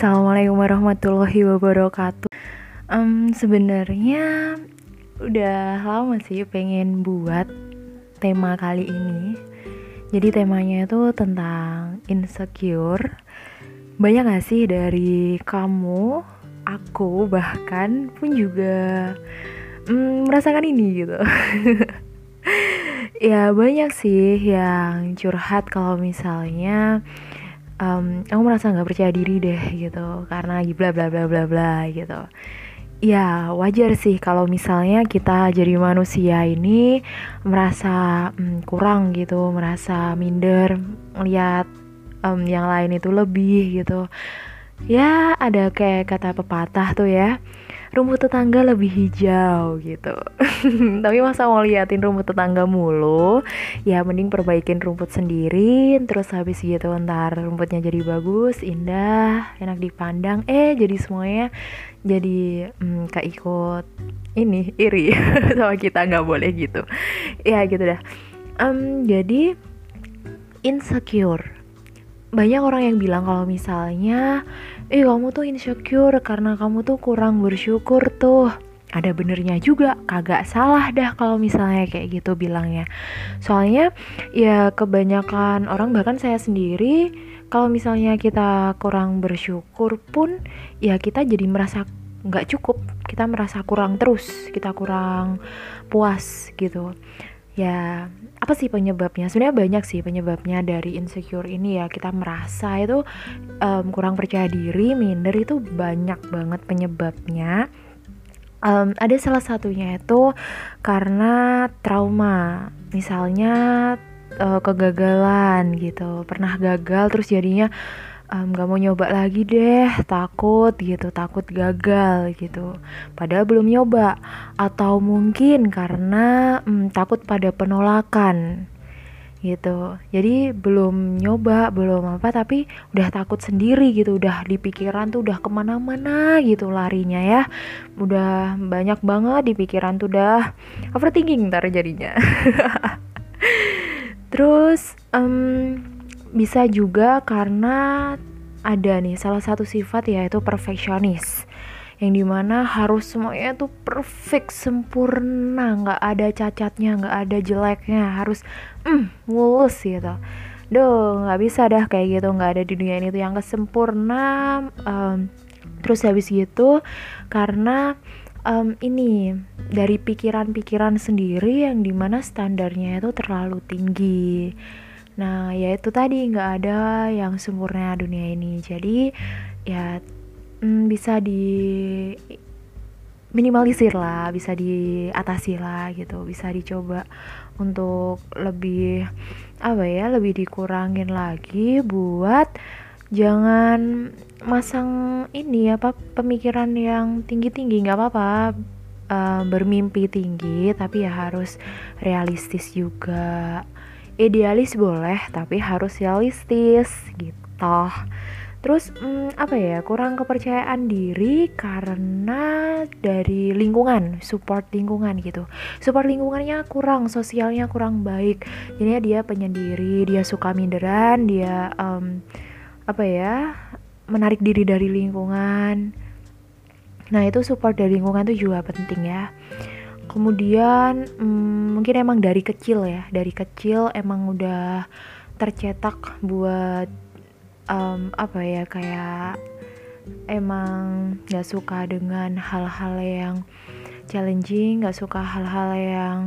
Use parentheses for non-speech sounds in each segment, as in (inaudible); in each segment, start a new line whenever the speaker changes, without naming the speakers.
Assalamualaikum warahmatullahi wabarakatuh. Um, Sebenarnya udah lama sih pengen buat tema kali ini. Jadi temanya itu tentang insecure. Banyak gak sih dari kamu, aku bahkan pun juga um, merasakan ini gitu. (laughs) ya banyak sih yang curhat kalau misalnya um, aku merasa nggak percaya diri deh gitu. Karena bla bla bla bla bla gitu. Ya wajar sih kalau misalnya kita jadi manusia ini merasa um, kurang gitu. Merasa minder lihat um, yang lain itu lebih gitu. Ya ada kayak kata pepatah tuh ya rumput tetangga lebih hijau gitu. (laughs) Tapi masa mau liatin rumput tetangga mulu ya mending perbaikin rumput sendiri terus habis gitu ntar rumputnya jadi bagus indah enak dipandang eh jadi semuanya jadi hmm, ikut ini iri (laughs) sama kita nggak boleh gitu. Ya gitu dah. Um, jadi insecure. Banyak orang yang bilang kalau misalnya eh kamu tuh insecure karena kamu tuh kurang bersyukur tuh. Ada benernya juga kagak salah dah kalau misalnya kayak gitu bilangnya. Soalnya ya kebanyakan orang bahkan saya sendiri kalau misalnya kita kurang bersyukur pun ya kita jadi merasa nggak cukup. Kita merasa kurang terus kita kurang puas gitu ya apa sih penyebabnya? Sebenarnya banyak sih penyebabnya dari insecure ini ya. Kita merasa itu um, kurang percaya diri minder itu banyak banget penyebabnya. Um, ada salah satunya itu karena trauma. Misalnya uh, kegagalan gitu. Pernah gagal terus jadinya um, gak mau nyoba lagi deh takut gitu takut gagal gitu. Padahal belum nyoba atau mungkin karena um, takut pada penolakan gitu. Jadi belum nyoba belum apa tapi udah takut sendiri gitu udah di pikiran tuh udah ke mana-mana gitu larinya ya. Udah banyak banget di pikiran tuh udah overthinking ntar jadinya. (laughs) Terus um, bisa juga karena ada nih salah satu sifat yaitu perfeksionis. Yang di mana harus semuanya tuh perfect sempurna nggak ada cacatnya nggak ada jeleknya harus mm, mulus gitu. Duh, nggak bisa dah kayak gitu nggak ada di dunia ini tuh yang kesempurna um, terus habis gitu karena um, ini dari pikiran-pikiran sendiri yang di mana standarnya itu terlalu tinggi Nah, ya itu tadi nggak ada yang sempurna dunia ini. Jadi ya mm, bisa di minimalisir lah, bisa diatasi lah gitu, bisa dicoba untuk lebih apa ya, lebih dikurangin lagi buat jangan masang ini apa pemikiran yang tinggi-tinggi. Nggak apa-apa uh, bermimpi tinggi tapi ya harus realistis juga idealis boleh tapi harus realistis gitu. Terus hmm, apa ya kurang kepercayaan diri karena dari lingkungan support lingkungan gitu. Support lingkungannya kurang sosialnya kurang baik. Jadi dia penyendiri dia suka minderan dia um, apa ya menarik diri dari lingkungan. Nah itu support dari lingkungan itu juga penting ya kemudian hmm, mungkin emang dari kecil ya dari kecil emang udah tercetak buat um, apa ya kayak emang gak suka dengan hal-hal yang challenging gak suka hal-hal yang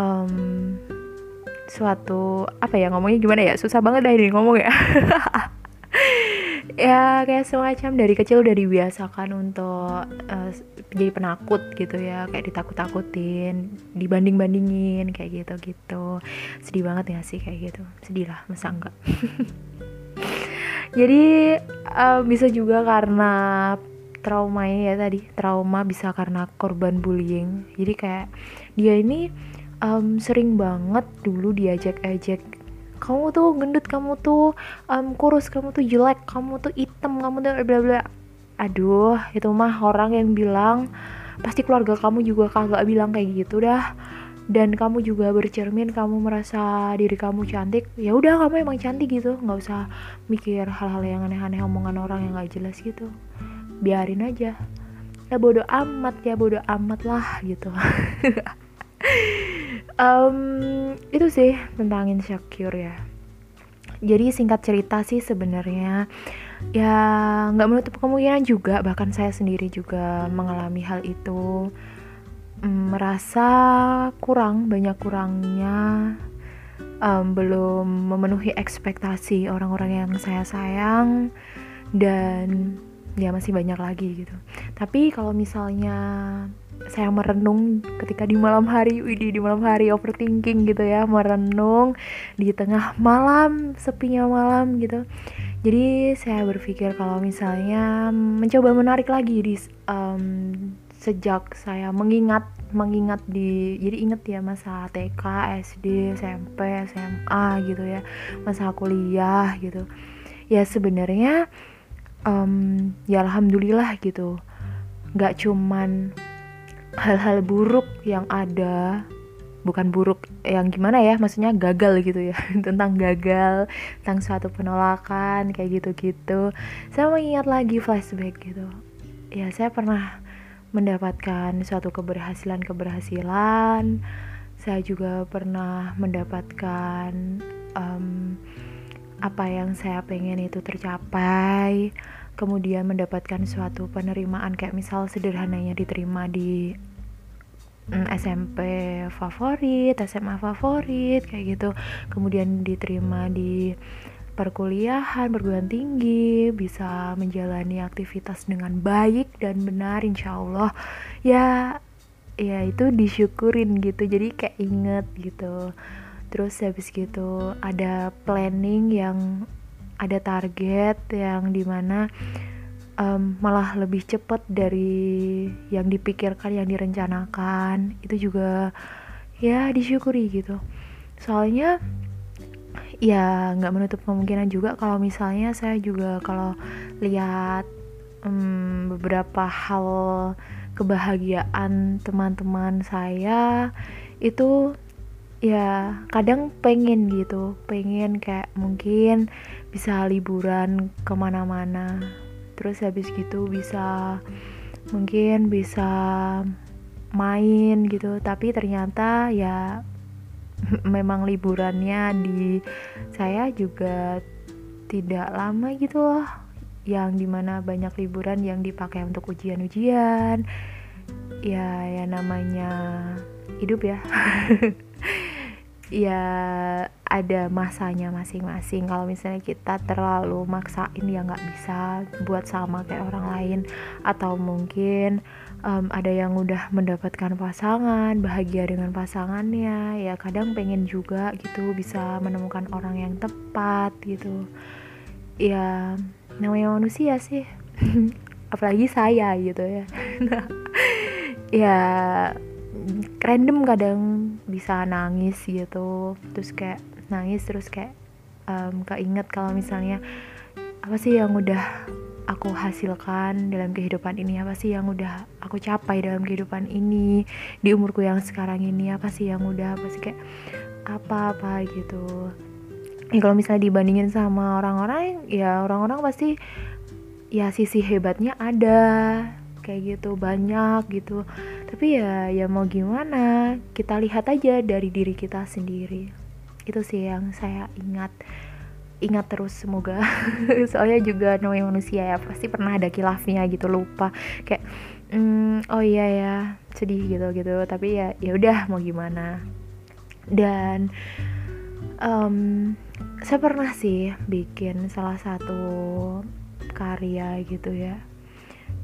um, suatu apa ya ngomongnya gimana ya susah banget dah ini ngomong ya (laughs) ya kayak semacam dari kecil udah dibiasakan untuk uh, jadi penakut gitu ya. Kayak ditakut-takutin dibanding-bandingin kayak gitu gitu sedih banget ya sih kayak gitu? Sedih lah masa enggak (laughs) jadi uh, bisa juga karena trauma ya tadi. Trauma bisa karena korban bullying. Jadi kayak dia ini um, sering banget dulu diajak-ajak kamu tuh gendut kamu tuh um, kurus kamu tuh jelek kamu tuh hitam kamu tuh bla bla aduh itu mah orang yang bilang pasti keluarga kamu juga kagak bilang kayak gitu dah. Dan kamu juga bercermin kamu merasa diri kamu cantik ya udah kamu emang cantik gitu. Nggak usah mikir hal-hal yang aneh-aneh omongan orang yang nggak jelas gitu. Biarin aja. Ya bodoh amat ya bodoh amat lah gitu (laughs) um, itu sih tentang insecure ya. Jadi singkat cerita sih sebenarnya ya nggak menutup kemungkinan juga bahkan saya sendiri juga mengalami hal itu. Merasa kurang banyak kurangnya. Um, belum memenuhi ekspektasi orang-orang yang saya sayang dan ya masih banyak lagi gitu. Tapi kalau misalnya saya merenung ketika di malam hari Widi di malam hari overthinking gitu ya merenung di tengah malam sepinya malam gitu. Jadi saya berpikir kalau misalnya mencoba menarik lagi di um, sejak saya mengingat mengingat di jadi inget ya masa TK, SD, SMP, SMA gitu ya masa kuliah gitu. Ya sebenarnya um, ya alhamdulillah gitu. Nggak cuman hal-hal buruk yang ada bukan buruk yang gimana ya maksudnya gagal gitu ya (laughs) tentang gagal tentang suatu penolakan kayak gitu-gitu saya mengingat lagi flashback gitu ya saya pernah mendapatkan suatu keberhasilan-keberhasilan. Saya juga pernah mendapatkan um, apa yang saya pengen itu tercapai. Kemudian mendapatkan suatu penerimaan kayak misal sederhananya diterima di mm, SMP favorit, SMA favorit kayak gitu. Kemudian diterima di perkuliahan, perguruan tinggi, bisa menjalani aktivitas dengan baik dan benar insya Allah. Ya ya itu disyukurin gitu. Jadi kayak inget gitu. Terus habis gitu ada planning yang ada target yang di mana um, malah lebih cepet dari yang dipikirkan yang direncanakan. Itu juga ya disyukuri gitu. Soalnya ya nggak menutup kemungkinan juga kalau misalnya saya juga kalau lihat um, beberapa hal kebahagiaan teman-teman saya itu ya kadang pengen gitu. Pengen kayak mungkin bisa liburan ke mana-mana. Terus habis gitu bisa mungkin bisa main gitu. Tapi ternyata ya (laughs) memang liburannya di saya juga tidak lama gitu loh. Yang di mana banyak liburan yang dipakai untuk ujian-ujian. Ya ya namanya hidup ya (laughs) ya ada masanya masing-masing. Kalau misalnya kita terlalu maksain ya nggak bisa buat sama kayak orang lain. Atau mungkin um, ada yang udah mendapatkan pasangan bahagia dengan pasangannya ya kadang pengen juga gitu bisa menemukan orang yang tepat gitu. Ya namanya manusia sih. (laughs) Apalagi saya gitu ya. (laughs) Ya random kadang bisa nangis gitu. Terus kayak nangis terus kayak um, keinget kalau misalnya apa sih yang udah aku hasilkan dalam kehidupan ini? Apa sih yang udah aku capai dalam kehidupan ini? Di umurku yang sekarang ini apa sih yang udah apa sih kayak apa-apa gitu. Ya kalau misalnya dibandingin sama orang-orang ya orang-orang pasti ya sisi hebatnya ada. Kayak gitu banyak gitu tapi ya ya mau gimana? Kita lihat aja dari diri kita sendiri. Itu sih yang saya ingat ingat terus semoga. (laughs) Soalnya juga namanya manusia ya pasti pernah ada kilafnya gitu lupa. Kayak mm, oh iya ya sedih gitu gitu. Tapi ya ya udah mau gimana? Dan um, saya pernah sih bikin salah satu karya gitu ya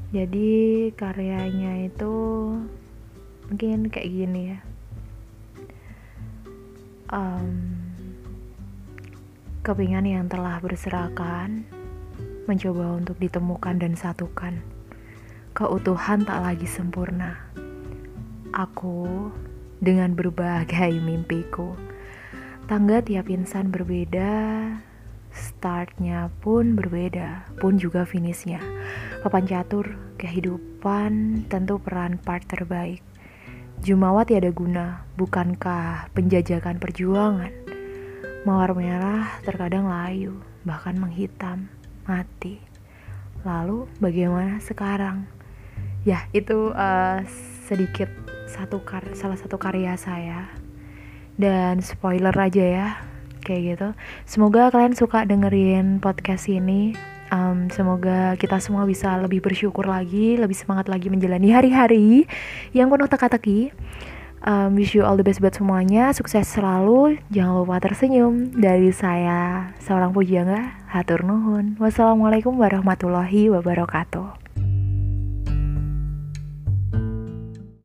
jadi karyanya itu mungkin kayak gini ya. Um, kepingan yang telah berserakan mencoba untuk ditemukan dan satukan. Keutuhan tak lagi sempurna. Aku dengan berbagai (laughs) mimpiku. Tangga tiap insan berbeda startnya pun berbeda, pun juga finishnya. Papan catur, kehidupan tentu peran part terbaik. Jumawa tiada guna, bukankah penjajakan perjuangan? Mawar merah terkadang layu, bahkan menghitam, mati. Lalu bagaimana sekarang? Ya, itu uh, sedikit satu kar salah satu karya saya. Dan spoiler aja ya, kayak gitu. Semoga kalian suka dengerin podcast ini um, semoga kita semua bisa lebih bersyukur lagi, lebih semangat lagi menjalani hari-hari yang penuh teka-teki. Um, wish you all the best buat semuanya, sukses selalu, jangan lupa tersenyum. Dari saya, seorang pujangga, hatur nuhun. Wassalamualaikum warahmatullahi wabarakatuh.